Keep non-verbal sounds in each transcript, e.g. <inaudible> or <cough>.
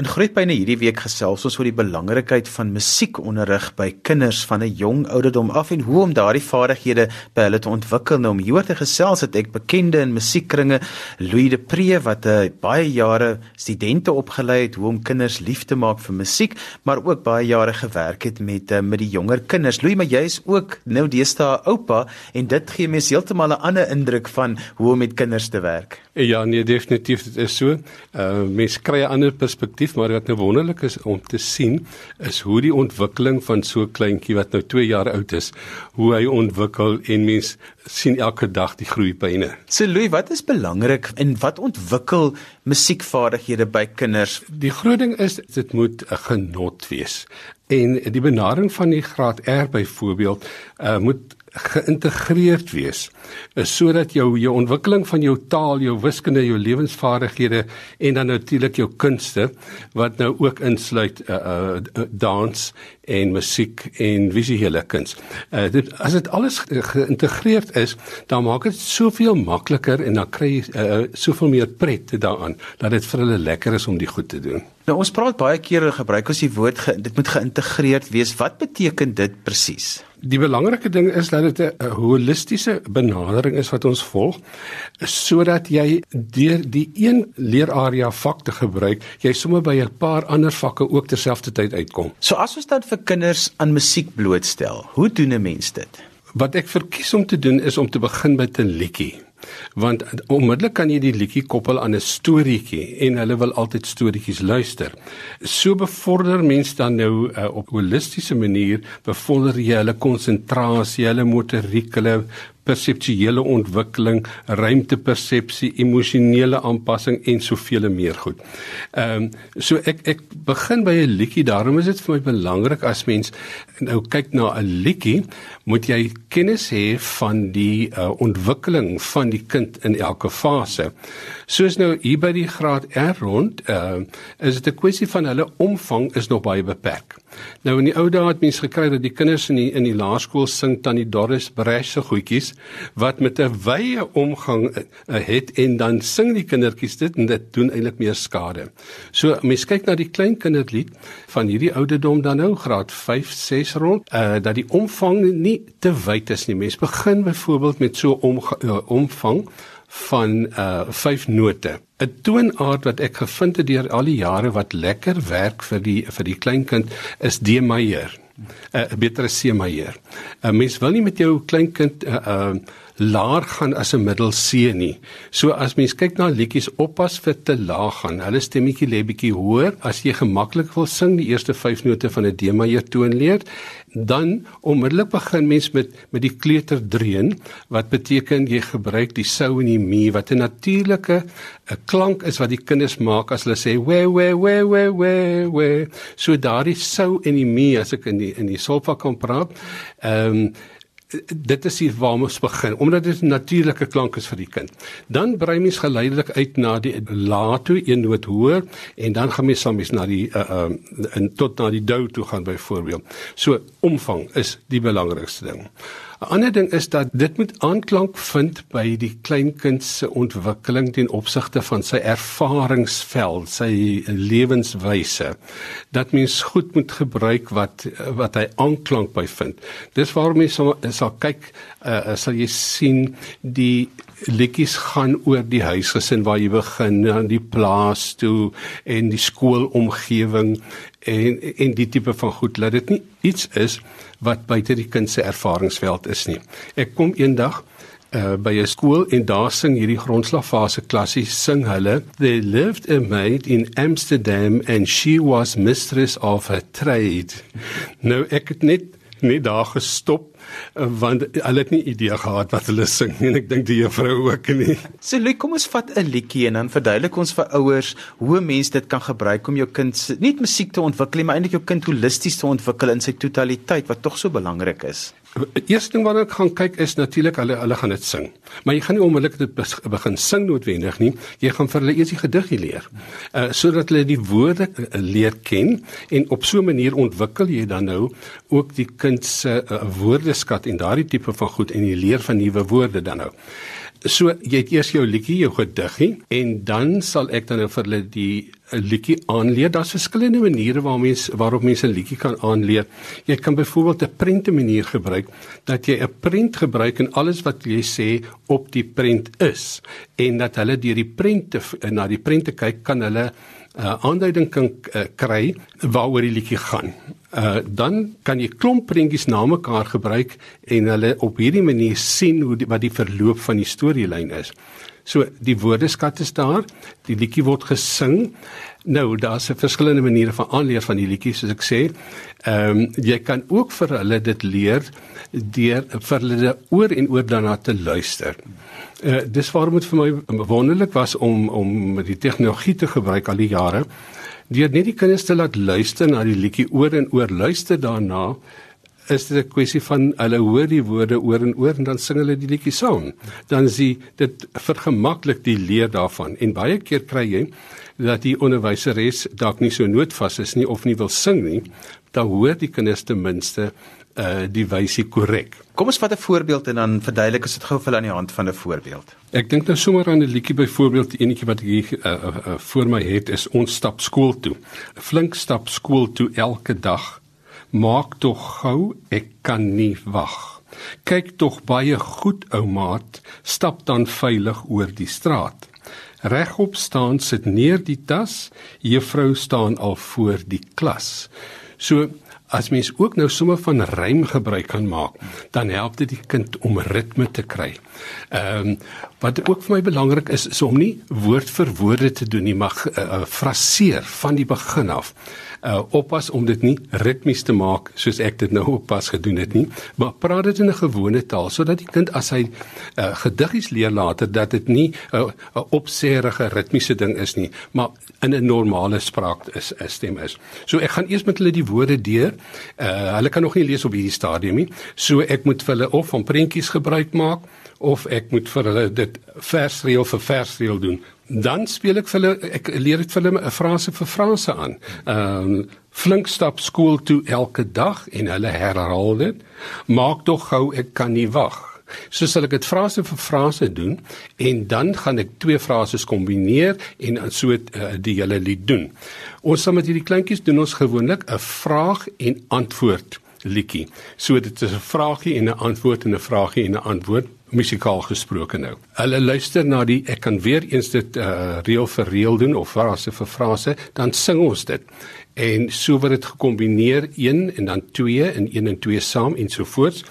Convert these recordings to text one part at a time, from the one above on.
In Grootpyne hierdie week gesels ons oor die belangrikheid van musiekonderrig by kinders van 'n jong ouderdom af en hoe om daardie vaardighede by hulle te ontwikkel. Nou om hier te gesels het ek bekende in musiekkringe, Louis de Pre wat uh, baie jare studente opgelei het hoe om kinders lief te maak vir musiek, maar ook baie jare gewerk het met uh, met die jonger kinders. Louis, maar jy is ook nou deesdae oupa en dit gee mens heeltemal 'n ander indruk van hoe om met kinders te werk. Ja, nee, definitief dit is so. Uh mens kry 'n ander perspektief perspektief, maar wat nou wonderlik is om te sien is hoe die ontwikkeling van so 'n kleintjie wat nou 2 jaar oud is, hoe hy ontwikkel en mens sien elke dag die groeipyne. So Louis, wat is belangrik en wat ontwikkel musiekvaardighede by kinders? Die groot ding is dit moet 'n genot wees. En die benadering van die graad R byvoorbeeld, uh, moet geïntegreerd wees is sodat jou jou ontwikkeling van jou taal, jou wiskunde, jou lewensvaardighede en dan natuurlik jou kunste wat nou ook insluit uh, uh, dans en musiek en visuele kuns. Uh, dit as dit alles geïntegreerd is, dan maak dit soveel makliker en dan kry jy uh, soveel meer pret daaraan dat dit vir hulle lekker is om die goed te doen. Nou ons praat baie kere gebruik ons die woord ge, dit moet geïntegreerd wees. Wat beteken dit presies? Die belangrike ding is dat dit 'n holistiese benadering is wat ons volg sodat jy deur die een leerarea vak te gebruik, jy sommer by 'n paar ander vakke ook terselfdertyd uitkom. So as ons dan vir kinders aan musiek blootstel, hoe doen 'n mens dit? Wat ek verkies om te doen is om te begin met 'n liedjie want onmiddellik kan jy die liedjie koppel aan 'n storieetjie en hulle wil altyd storieetjies luister. So bevorder mens dan nou uh, op holistiese manier bevorder jy hulle konsentrasie, hulle motoriek, hulle perseptuele ontwikkeling, ruimtepersepsie, emosionele aanpassing en soveel meer goed. Ehm um, so ek ek begin by 'n liedjie. Daarom is dit vir my belangrik as mens nou kyk na 'n liedjie, moet jy kennis hê van die uh, ontwikkeling van die kind in elke fase. Soos nou hier by die graad R rond, ehm uh, is dit 'n kwessie van hulle omvang is nog baie beperk. Nou in die ou dae het mense gekry dat die kinders in die in die laerskool sing tannie Doris Bresch se goedjies wat met 'n wye omgang uh, het en dan sing die kindertjies dit en dit doen eintlik meer skade. So mense kyk na die klein kinderlied van hierdie ouderdom dan nou graad 5, 6 rond, uh, dat die omvang nie te wyd is nie. Mense begin byvoorbeeld met so 'n uh, omvang van uh vyf note. 'n Toonaard wat ek gevind het deur al die jare wat lekker werk vir die vir die kleinkind is D majeur. 'n uh, beter as C majeur. 'n uh, Mens wil nie met jou kleinkind uh, uh laag gaan as 'n middel C nie. So as mens kyk na liedjies oppas vir te laag gaan. Hulle stemmetjie lê bietjie hoër as jy gemaklik wil sing die eerste 5 note van 'n D majeur toon leer, dan onmiddellik begin mens met met die kleuterdreun wat beteken jy gebruik die sou en die mi wat 'n natuurlike 'n klank is wat die kinders maak as hulle sê we we we we we we so daardie sou en die mi as ek in die in die solfa kan praat ehm um, dit is waar ons begin omdat dit 'n natuurlike klank is vir die kind. Dan brei mens geleidelik uit na die la toe een noot hoër en dan gaan mens soms na die uh, uh in tot na die dou toe gaan byvoorbeeld. So omvang is die belangrikste ding. 'n Ander ding is dat dit moet aanklank vind by die kleinkind se ontwikkeling ten opsigte van sy ervaringsveld, sy lewenswyse. Dat mens goed moet gebruik wat wat hy aanklank by vind. Dis waarom jy sal, sal kyk, uh, sal jy sien die liedjies gaan oor die huisgesin waar jy begin aan die plaas toe en die skoolomgewing en en die tipe van goed laat dit nie iets is wat buite die kind se ervaringsveld is nie. Ek kom eendag uh, by 'n skool en daar sing hierdie grondslagfase klasie sing hulle they lived a maid in Amsterdam and she was mistress of her trade. Nou ek het net net daar gestop want hulle het nie idee gehad wat hulle sing en ek dink die juffrou ook nie. So Luke, kom ons vat 'n liedjie en dan verduidelik ons vir ouers hoe mense dit kan gebruik om jou kind nie musiek te ontwikkel nie, maar eintlik jou kind holisties te ontwikkel in sy totaliteit wat tog so belangrik is. Eerste ding wat ek gaan kyk is natuurlik hulle hulle gaan dit sing. Maar jy gaan nie onmiddellik dit begin sing noodwendig nie. Jy gaan vir hulle eers die gediggie leer. Uh sodat hulle die woorde uh, leer ken en op so 'n manier ontwikkel jy dan nou ook die kind se uh, woordeskat en daardie tipe van goed en jy leer van nuwe woorde dan nou. So jy het eers jou liedjie, jou gediggie en dan sal ek dan nou vir hulle die 'n liedjie aanleer. Daar's verskillende maniere waar mens waarop mense 'n liedjie kan aanleer. Jy kan byvoorbeeld 'n prente manier gebruik dat jy 'n prent gebruik en alles wat jy sê op die prent is en dat hulle deur die prente na die prente kyk kan hulle uh, aanduiding kan uh, kry waaroor die liedjie gaan. Uh, dan kan jy klomp prentjies na mekaar gebruik en hulle op hierdie manier sien hoe die, wat die verloop van die storielyn is. So die woordeskat is daar, die liedjie word gesing. Nou daar's 'n verskillende maniere van aanleer van die liedjies soos ek sê. Ehm um, jy kan ook vir hulle dit leer deur vir hulle oor en oor daarna te luister. Uh, dis waarom dit vir my wonderlik was om om die tegnologie te gebruik al die jare. Deur net die kinders te laat luister na die liedjie oor en oor luister daarna is dit 'n kwessie van hulle hoor die woorde oor en oor en dan sing hulle die liedjie saam. Dan sien dit vergemaklik die leer daarvan en baie keer kry jy dat die onderwyseres dalk nie so noodvas is nie of nie wil sing nie, dan hoor die kinders ten minste uh die wysie korrek. Kom ons vat 'n voorbeeld en dan verduidelik as dit gou vir aan die hand van 'n voorbeeld. Ek dink nou sommer aan 'n liedjie byvoorbeeld, die enetjie wat ek hier uh, uh, uh, voor my het is ons stap skool toe. Flink stap skool toe elke dag Maak tog gou, ek kan nie wag. Kyk tog baie goed, ou maat, stap dan veilig oor die straat. Regop staan, sit neer die tas, juffrou staan al voor die klas. So as mens ook nou sommer van rym gebruik kan maak, dan help dit die kind om ritme te kry. Ehm um, wat ook vir my belangrik is, is om nie woord vir woorde te doen nie, maar uh, uh, fraseer van die begin af uh, oppas om dit nie ritmies te maak soos ek dit nou oppas gedoen het nie, maar praat dit in 'n gewone taal sodat die kind as hy uh, gediggies leer later dat dit nie 'n uh, uh, opserige ritmiese ding is nie, maar in 'n normale spraak is 'n stem is. So ek gaan eers met hulle die woorde deur. Uh, hulle kan nog nie lees op hierdie stadium nie. So ek moet vir hulle of van prentjies gebruik maak of ek moet vir hulle dit versreël vir versreël doen dan speel ek vir hulle ek leer dit vir hulle 'n frase vir frase aan. Ehm um, flink stap skool toe elke dag en hulle herhaal dit. Maak tog gou ek kan nie wag. So sal ek dit frase vir frase doen en dan gaan ek twee frases kombineer en so uh, die hele lied doen. Ons sal met hierdie kleintjies doen ons gewoonlik 'n vraag en antwoord liedjie. So dit is 'n vraagie en 'n antwoord en 'n vraagie en 'n antwoord musikaal gesproke nou. Hulle luister na die ek kan weer eens dit uh reël vir reël doen of frase vir frase, dan sing ons dit. En so word dit gekombineer 1 en dan 2 en 1 en 2 saam en so voort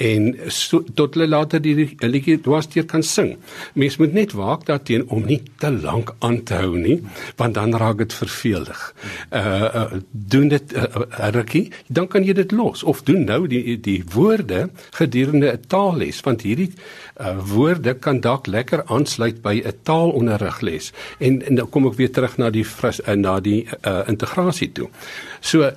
en so, tot hulle later die liedjie dwarsteer kan sing. Mens moet net waak daarteen om nie te lank aan te hou nie, want dan raak dit verveelig. Uh, uh doen dit uh, uh, rukkie, dan kan jy dit los of doen nou die die woorde gedurende 'n taalles, want hierdie uh woorde kan dalk lekker aansluit by 'n taalonderrigles. En en dan kom ek weer terug na die fris, uh, na die uh, integrasie toe. So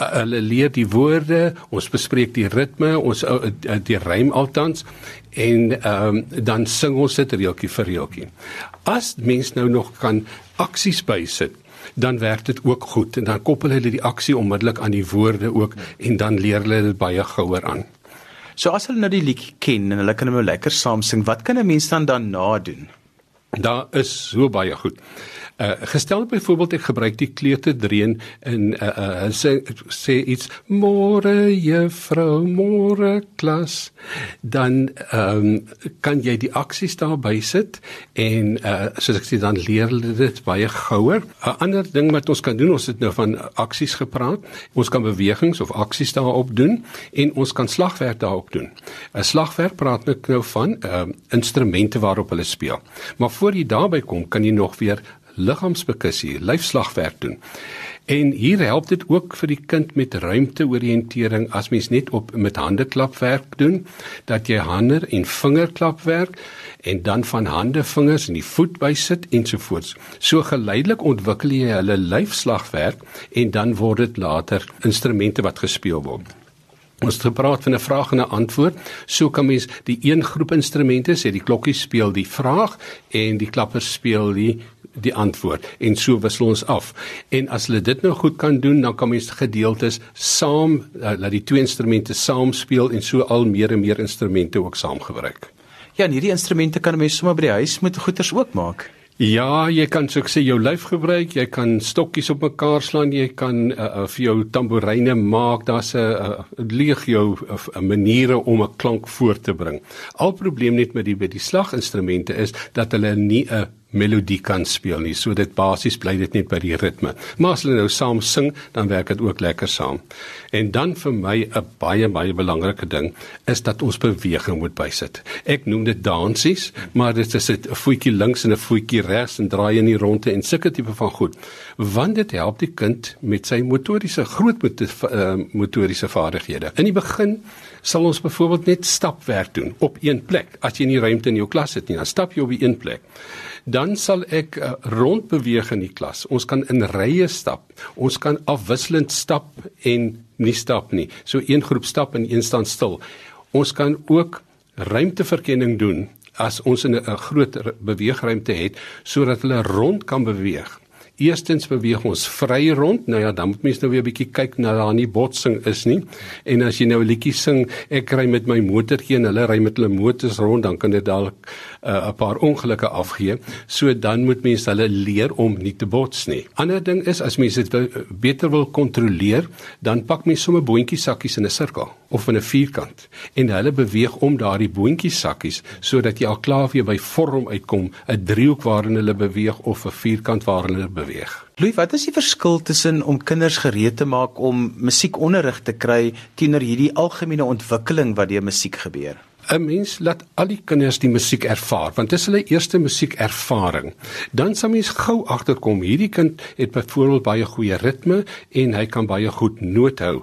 hulle leer die woorde, ons bespreek die ritme, ons uh, die rym altans en um, dan sing ons dit reeltjie vir reeltjie. As mens nou nog kan aksies bysit, dan werk dit ook goed en dan koppel hulle die aksie onmiddellik aan die woorde ook en dan leer hulle dit baie gouer aan. So as hulle nou die liedjie ken en hulle kan hom nou lekker saam sing, wat kan 'n mens dan daarna doen? Daar is so baie goed. Uh gestel byvoorbeeld ek gebruik die kleuterdrein in uh uh sê sê iets môre juffrou môre klas dan ehm um, kan jy die aksies daar bysit en uh soos ek sê dan leer hulle dit baie gouer. 'n Ander ding wat ons kan doen, ons het nou van aksies gepraat. Ons kan bewegings of aksies daarop doen en ons kan slagwerk daarop doen. 'n Slagwerk praat ek nou van ehm uh, instrumente waarop hulle speel. Maar voor jy daarby kom, kan jy nog weer liggaamsbekussie, lyfslagwerk doen. En hier help dit ook vir die kind met ruimteoriëntering as mens net op met hande klapwerk doen, dat jy hande en vingerklapwerk en dan van hande, vingers en die voet bysit ensovoorts. So geleidelik ontwikkel jy hulle lyfslagwerk en dan word dit later instrumente wat gespeel word. Ons het gepraat van 'n vraag en 'n antwoord. So kan mens die een groep instrumente sê die klokkie speel die vraag en die klappers speel die die antwoord en so wissel ons af. En as hulle dit nou goed kan doen, dan kan mens gedeeltes saam uh, laat die twee instrumente saam speel en so al meer en meer instrumente ook saam gebruik. Ja, en hierdie instrumente kan mense sommer by die huis met goeders ook maak. Ja, jy kan so sê jou lyf gebruik, jy kan stokkies op mekaar slaan, jy kan uh, uh, vir jou tamboerine maak, daar's 'n uh, legio of 'n maniere om 'n klank voor te bring. Al probleem net met die by die slaginstrumente is dat hulle nie 'n melodie kan speel nie. So dit basies bly dit net by die ritme. Maar as hulle nou saam sing, dan werk dit ook lekker saam. En dan vir my 'n baie baie belangrike ding is dat ons beweging moet bysit. Ek noem dit dansies, maar dit is 'n voetjie links en 'n voetjie regs en draai in die ronde en sulke tipe van goed. Want dit help die kind met sy motoriese groot uh, motoriese vaardighede. In die begin sal ons byvoorbeeld net stapwerk doen op een plek. As jy nie ruimte in jou klas het nie, dan stap jy op die een plek dan sal ek uh, rondbeweeg in die klas. Ons kan in rye stap. Ons kan afwisselend stap en nie stap nie. So een groep stap en een staan stil. Ons kan ook ruimteverkenning doen as ons 'n groot beweegruimte het sodat hulle rond kan beweeg. Eerstens beweeg ons vry rond. Nou ja, dan moet mens nou weer 'n bietjie kyk na daar nie botsing is nie. En as jy nou 'n liedjie sing, ek ry met my motorjie en hulle ry met hulle motors rond, dan kan dit dalk uh, 'n uh, paar ongelukke afgee. So dan moet mense hulle leer om nie te bots nie. Ander ding is as mense dit beter wil kontroleer, dan pak mense sommer boontjie sakkies in 'n sirkel of in 'n vierkant en hulle beweeg om daardie boontjie sakkies sodat jy al klaar weer by vorm uitkom, 'n driehoek waarin hulle beweeg of 'n vierkant waarin hulle beweeg. Louis, wat is die verskil tussen om kinders gereed te maak om musiekonderrig te kry teenoor hierdie algemene ontwikkeling wat deur musiek gebeur? 'n Mens laat al die kinders die musiek ervaar, want dit is hulle eerste musiekervaring. Dan sal mens gou agterkom, hierdie kind het byvoorbeeld baie goeie ritme en hy kan baie goed noot hou.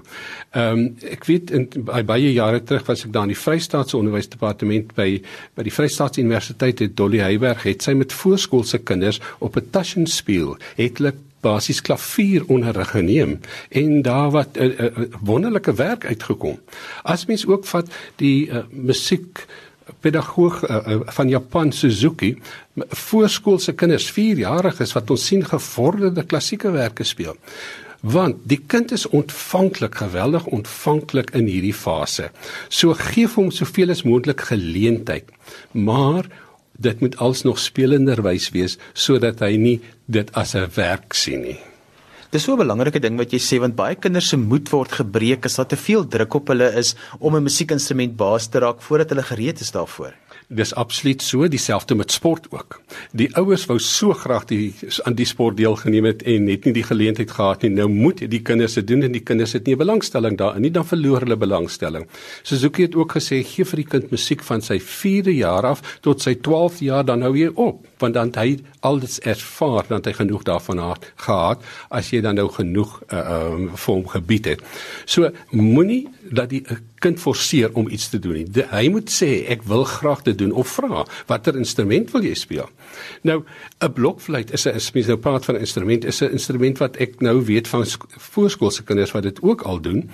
Ehm um, ek weet in by baie jare terug was ek daar in die Vrystaatse Onderwysdepartement by by die Vrystaatse Universiteit het Dolly Heyberg het sy met voorskoolse kinders op 'n Taschenspiel het hulle basies klavieronderrig geneem en daar wat 'n uh, uh, uh, wonderlike werk uitgekom. As mens ook vat die uh, musiek pedagoog uh, van Japan Suzuki voorskoolse kinders 4jariges wat ons sien gevorderde klassieke werke speel. Want die kind is ontvanklik geweldig ontvanklik in hierdie fase. So gee hom soveel as moontlik geleentheid. Maar dit moet alsnog spelenderwys wees sodat hy nie dit as 'n werk sien nie. Dis so 'n belangrike ding wat jy sê want baie kinders se moed word gebreek as daar te veel druk op hulle is om 'n musiekinstrument baas te raak voordat hulle gereed is daarvoor. Dis absoluut so, dieselfde met sport ook. Die ouers wou so graag die aan die sport deelgeneem het en het nie die geleentheid gehad nie. Nou moet die kinders dit doen en die kinders het nie belangstelling daarin nie, dan verloor hulle belangstelling. Suzuki het ook gesê gee vir die kind musiek van sy 4de jaar af tot sy 12de jaar dan hou jy op want dan hy al dit ervaar dan hy genoeg daarvan het gehad as jy dan nou genoeg uh, um, vir hom gebied het. So moenie dat die uh, kind forceer om iets te doen nie. De, hy moet sê ek wil graag dit doen of vra watter instrument wil jy speel? Nou 'n blokfluit is 'n mens nou praat van 'n instrument is 'n instrument wat ek nou weet van voorskoolse kinders wat dit ook al doen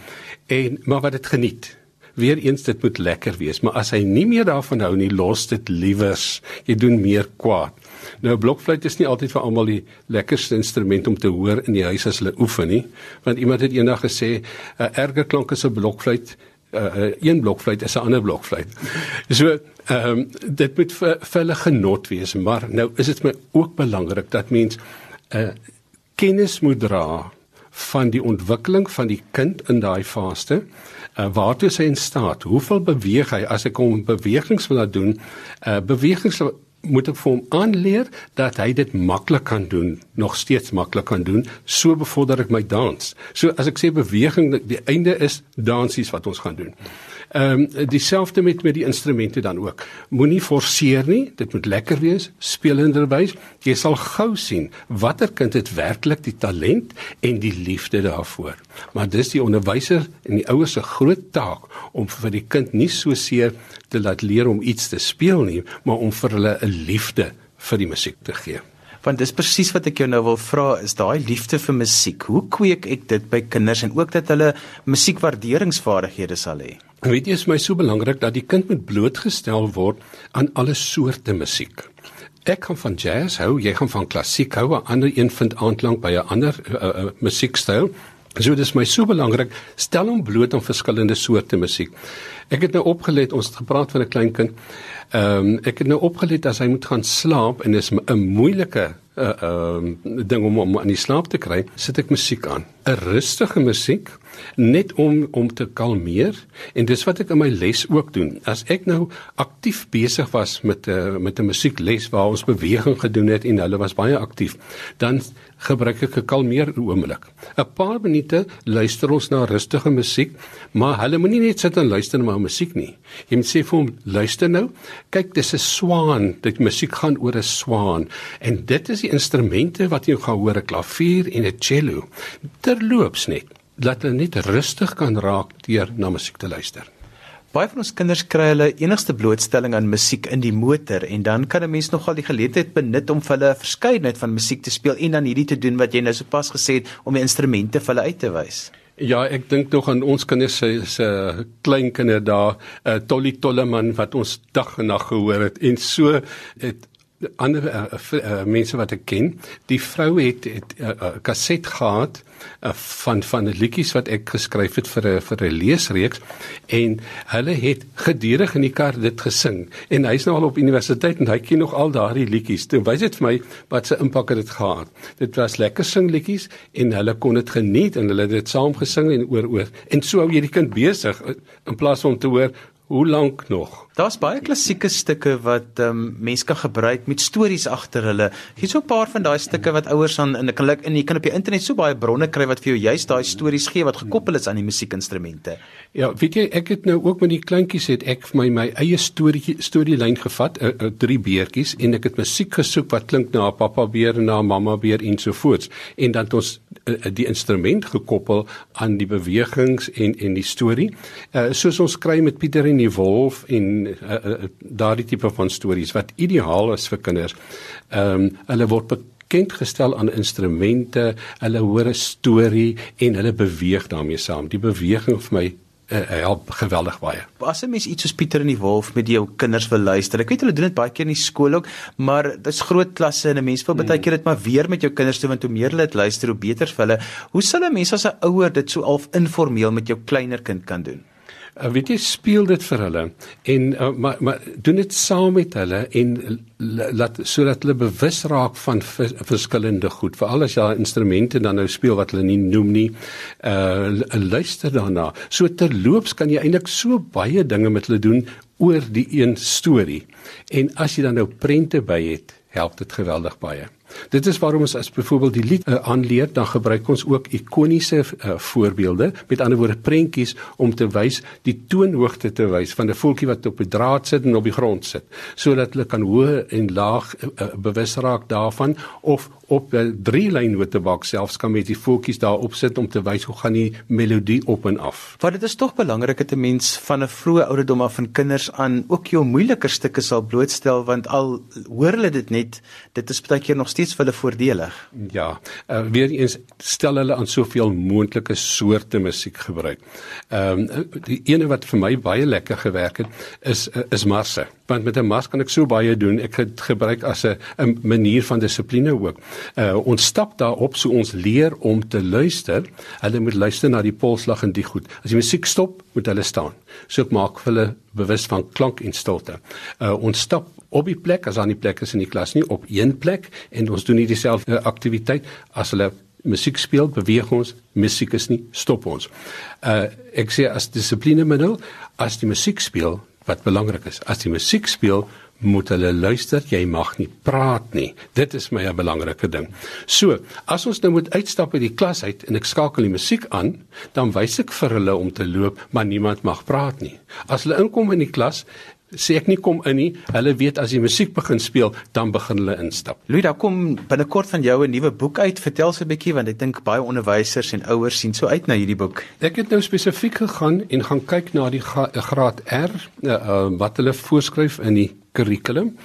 en maar wat dit geniet weereens dit moet lekker wees, maar as hy nie meer daarvan hou nie, los dit liewers. Jy doen meer kwaad. Nou blokfluit is nie altyd vir almal die lekkerste instrument om te hoor in die huis as hulle oefen nie, want iemand het eendag gesê 'n uh, erger klank is 'n blokfluit uh, uh, een blokfluit is 'n ander blokfluit. <laughs> So, ehm um, dit moet vir, vir hulle genot wees, maar nou is dit my ook belangrik dat mens 'n uh, kennis moet dra van die ontwikkeling van die kind in daai fase uh, waartoe hy in staat hoeveel beweeg hy? As ek hom bewegings wil laat doen uh, bewegings moet ek vir hom aanleer dat hy dit maklik kan doen nog steeds maklik kan doen so bevorder ek my dans. So as ek sê beweging die einde is dansies wat ons gaan doen Ehm um, dieselfde met met die instrumente dan ook. Moenie forceer nie, dit moet lekker wees, spelenderwys. Jy sal gou sien watter kind het werklik die talent en die liefde daarvoor. Maar dis die onderwyser en die ouers se groot taak om vir die kind nie so seer te laat leer om iets te speel nie, maar om vir hulle 'n liefde vir die musiek te gee want dis presies wat ek jou nou wil vra is daai liefde vir musiek. Hoe kweek ek dit by kinders en ook dat hulle musiekwaarderingsvaardighede sal hê? Weet jy, is my so belangrik dat die kind moet blootgestel word aan alle soorte musiek. Ek kan van jazz hou, jy gaan van klassiek hou, 'n ander een vind aanklank by 'n ander uh, uh, musiekstyl. So dis my so belangrik, stel hom bloot aan verskillende soorte musiek. Ek het nou opgelet, ons het gepraat van 'n klein kind. Ehm um, ek het nou opgelet as hy moet gaan slaap en dis 'n moeilike uh ehm uh, ding om om aan die slaap te kry, sit ek musiek aan. 'n Rustige musiek net om om te kalmeer en dis wat ek in my les ook doen. As ek nou aktief besig was met 'n uh, met 'n musiekles waar ons beweging gedoen het en hulle was baie aktief, dan gebruik ek 'n kalmeer oomblik. 'n Paar minute luister ons na rustige musiek, maar hulle moenie net sit en luister na my musiek nie. Jy moet sê vir hom, luister nou, kyk dis 'n swaan, dit musiek gaan oor 'n swaan en dit is die instrumente wat jy gaan hoor, 'n klavier en 'n cello. Terloops net, laat hulle net rustig kan raak deur na musiek te luister. Baie van ons kinders kry hulle enigste blootstelling aan musiek in die motor en dan kan 'n mens nogal die geleentheid benut om vir hulle 'n verskeidenheid van musiek te speel en dan hierdie te doen wat jy nou sopas gesê het om die instrumente vir hulle uit te wys. Ja, ek dink tog aan ons kinders se se klein kinders daar, uh, Tolly Tolleman wat ons dag en nag gehoor het en so het ander uh, uh, mense wat ek ken, die vrou het 'n uh, uh, kaset gehad uh, van van liedjies wat ek geskryf het vir 'n vir 'n leesreeks en hulle het gedurig in die kar dit gesing en hy's nou al op universiteit en hy ken nog al daardie liedjies. Toe wys dit vir my wat se impak dit gehad. Dit was lekker sing liedjies en hulle kon dit geniet en hulle het dit saam gesing en oor oor. En so hou jy die kind besig in plaas om te hoor hoe lank nog. Daar's baie klassieke stukke wat ehm um, mense kan gebruik met stories agter hulle. Hier so 'n paar van daai stukke wat ouers aan in kan en jy kan op die internet so baie bronne kry wat vir jou juist daai stories gee wat gekoppel is aan die musiekinstrumente. Ja, weet jy, ek het nou ook met die kleintjies het ek vir my my eie storie storielyn gevat, uh, uh, drie beertjies en ek het musiek gesoek wat klink na 'n pappa beer en na 'n mamma beer en so voort. En dan het ons uh, die instrument gekoppel aan die bewegings en en die storie. Uh, soos ons kry met Pieter en die wolf en uh, uh, daardie tipe van stories wat ideaal is vir kinders. Ehm um, hulle word bekend gestel aan instrumente, hulle hoor 'n storie en hulle beweeg daarmee saam. Die beweging vir my uh, help geweldig baie. As 'n mens iets soos Pieter en die Wolf met jou kinders wil luister. Ek weet hulle doen dit baie keer in die skool ook, maar dis groot klasse en 'n mens wil baie keer dit maar weer met jou kinders doen want hoe meer hulle dit luister, hoe beter vir hulle. Hoe sal 'n mens as 'n ouer dit so half informeel met jou kleiner kind kan doen? Uh, weet jy speel dit vir hulle en uh, maar maar doen dit saam met hulle en laat sodat hulle bewus raak van verskillende goed. Veral as jy instrumente dan nou speel wat hulle nie noem nie uh luister daarna. So terloops kan jy eintlik so baie dinge met hulle doen oor die een storie. En as jy dan nou prente by het help dit geweldig baie Dit is waarom ons as byvoorbeeld die lied uh, aanleer, dan gebruik ons ook ikoniese uh, voorbeelde, met ander woorde prentjies om te wys die toonhoogte te wys van 'n voeltjie wat op 'n draad sit en op die grond sit, sodat hulle kan hoë en laag uh, bewus raak daarvan of op 'n drie lyn notebak selfs kan met die voeltjies daarop sit om te wys hoe gaan die melodie op en af. Want dit is tog belangrik dat 'n mens van 'n vroeë ouderdom af van kinders aan ook jou moeiliker stukke sal blootstel want al hoor hulle dit net, dit is baie keer nog steeds steeds vir hulle voordelig. Ja, uh, weer eens stel hulle aan soveel moontlike soorte musiek gebruik. Ehm um, die ene wat vir my baie lekker gewerk het is uh, is marse. Want met 'n mars kan ek so baie doen. Ek het gebruik as 'n manier van dissipline ook. Uh ons stap daarop so ons leer om te luister. Hulle moet luister na die polslag en die goed. As die musiek stop, moet hulle staan. So ek maak hulle bewus van klank en stilte. Uh ons stap op die plek as aan die plek is in die klas nie op een plek. En ons doen nie dieselfde aktiwiteit. As hulle musiek speel beweeg ons. Musiek is nie stop ons. Uh ek sê as dissipline middel as die musiek speel wat belangrik is as die musiek speel moet hulle luister. Jy mag nie praat nie. Dit is my 'n belangrike ding. So as ons nou moet uitstap uit die klas uit en ek skakel die musiek aan dan wys ek vir hulle om te loop maar niemand mag praat nie. As hulle inkom in die klas sê ek nie kom in nie. Hulle weet as die musiek begin speel, dan begin hulle instap. Louis, daar kom binnekort van jou 'n nuwe boek uit. Vertel so 'n bietjie want ek dink baie onderwysers en ouers sien so uit na hierdie boek. Ek het nou spesifiek gegaan en gaan kyk na die graad R uh, uh, wat hulle voorskryf in die kurrikulum.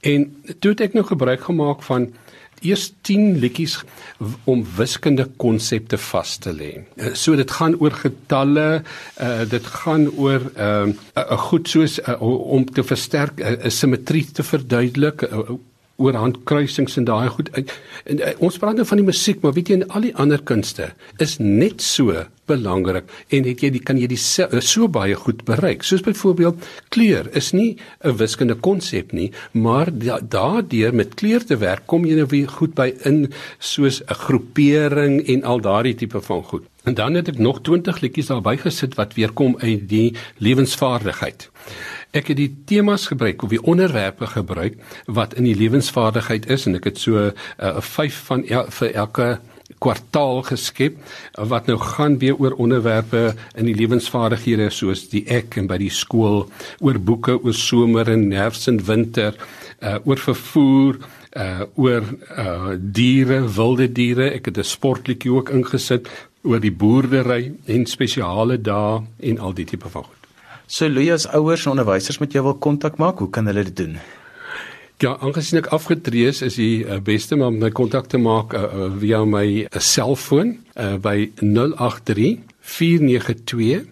En toe het ek nou gebruik gemaak van eers 10 liedjies om wiskundige konsepte vas te lê. Eh, so dit gaan oor getalle, uh, dit gaan oor 'n uh, uh, goed soos uh, om te versterk 'n uh, simmetrie te verduidelik, uh, oor handkruisings en daai goed. En, en, en ons praat nou van die musiek, maar weet jy en al die ander kunste is net so belangrik en het jy die kan jy die so baie goed bereik. Soos byvoorbeeld kleur is nie 'n wiskundige konsep nie, maar da, daardeur met kleur te werk kom jy nou weer goed by in soos 'n groepering en al daardie tipe van goed. En dan het ek nog 20 liedjies daarby gesit wat weer kom uit die lewensvaardigheid. Ek het die temas gebruik of die onderwerpe gebruik wat in die lewensvaardigheid is en ek het so 'n uh, 5 van el, vir elke kwartaal geskep wat nou gaan weer oor onderwerpe in die lewensvaardighede soos die ek en by die skool oor boeke oor somer en herfs en winter uh, oor vervoer uh oor uh diere, wilde diere. Ek het 'n sportliedjie ook ingesit oor die boerdery en spesiale dae en al die tipe van goed. So Luias ouers en onderwysers met jou wil kontak maak, hoe kan hulle dit doen? Ja, aangesien ek afgetree is, is die uh, beste om my kontak te maak uh, uh, via my uh, selfoon uh, by 083 492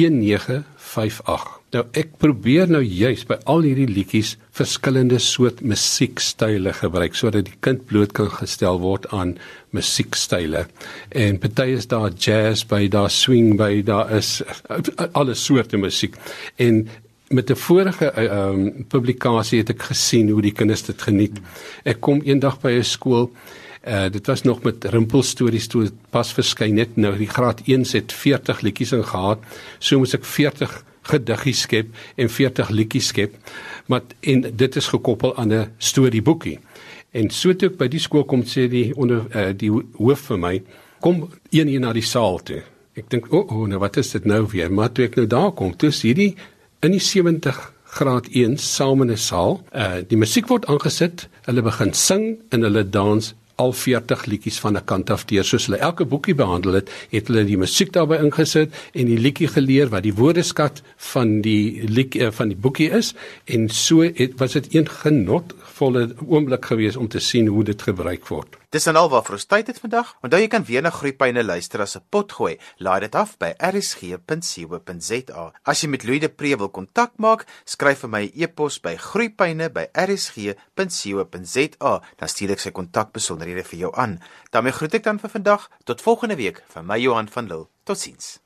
1958. Nou ek probeer nou juis by al hierdie liedjies verskillende soort musiekstyle gebruik sodat die kind bloot kan gestel word aan musiekstyle. En party is daar jazz by, daar swing by, daar is alle soorte musiek. En met 'n vorige ehm um, publikasie het ek gesien hoe die kinders dit geniet. Ek kom eendag by 'n skool Uh dit was nog met rimpelstories toe pas verskyn net nou die graad 1 het 40 liedjies in gehad. So moes ek 40 gediggies skep en 40 liedjies skep. Maar en dit is gekoppel aan 'n storieboekie. En so toe ek by die skool kom sê die onder uh, die hoof vir my kom een hier na die saal toe. Ek dink o, oh, oh, nou wat is dit nou weer? Maar toe ek nou daar kom, toe is hierdie in die 70 graad 1 saam in 'n saal. Uh die musiek word aangesit, hulle begin sing en hulle dans al 40 liedjies van 'n kant af deur soos hulle elke boekie behandel het, het hulle die musiek daarbey ingesit en die liedjie geleer wat die woordeskat van die liedjie eh, van die boekie is en so het was dit een genotvolle oomblik geweest om te sien hoe dit gebruik word. Dis dan al wat vir ons tyd het vandag. Onthou jy kan weer na Groepyne luister as 'n pot gooi. Laai dit af by rsg.co.za. As jy met Louis de Pre wil kontak maak, skryf vir my 'n e e-pos by groepyne@rsg.co.za. Dan stuur ek sy kontakbesonderhede vir jou aan. daarmee groet ek dan vir vandag. Tot volgende week van my Johan van Lille. Totsiens.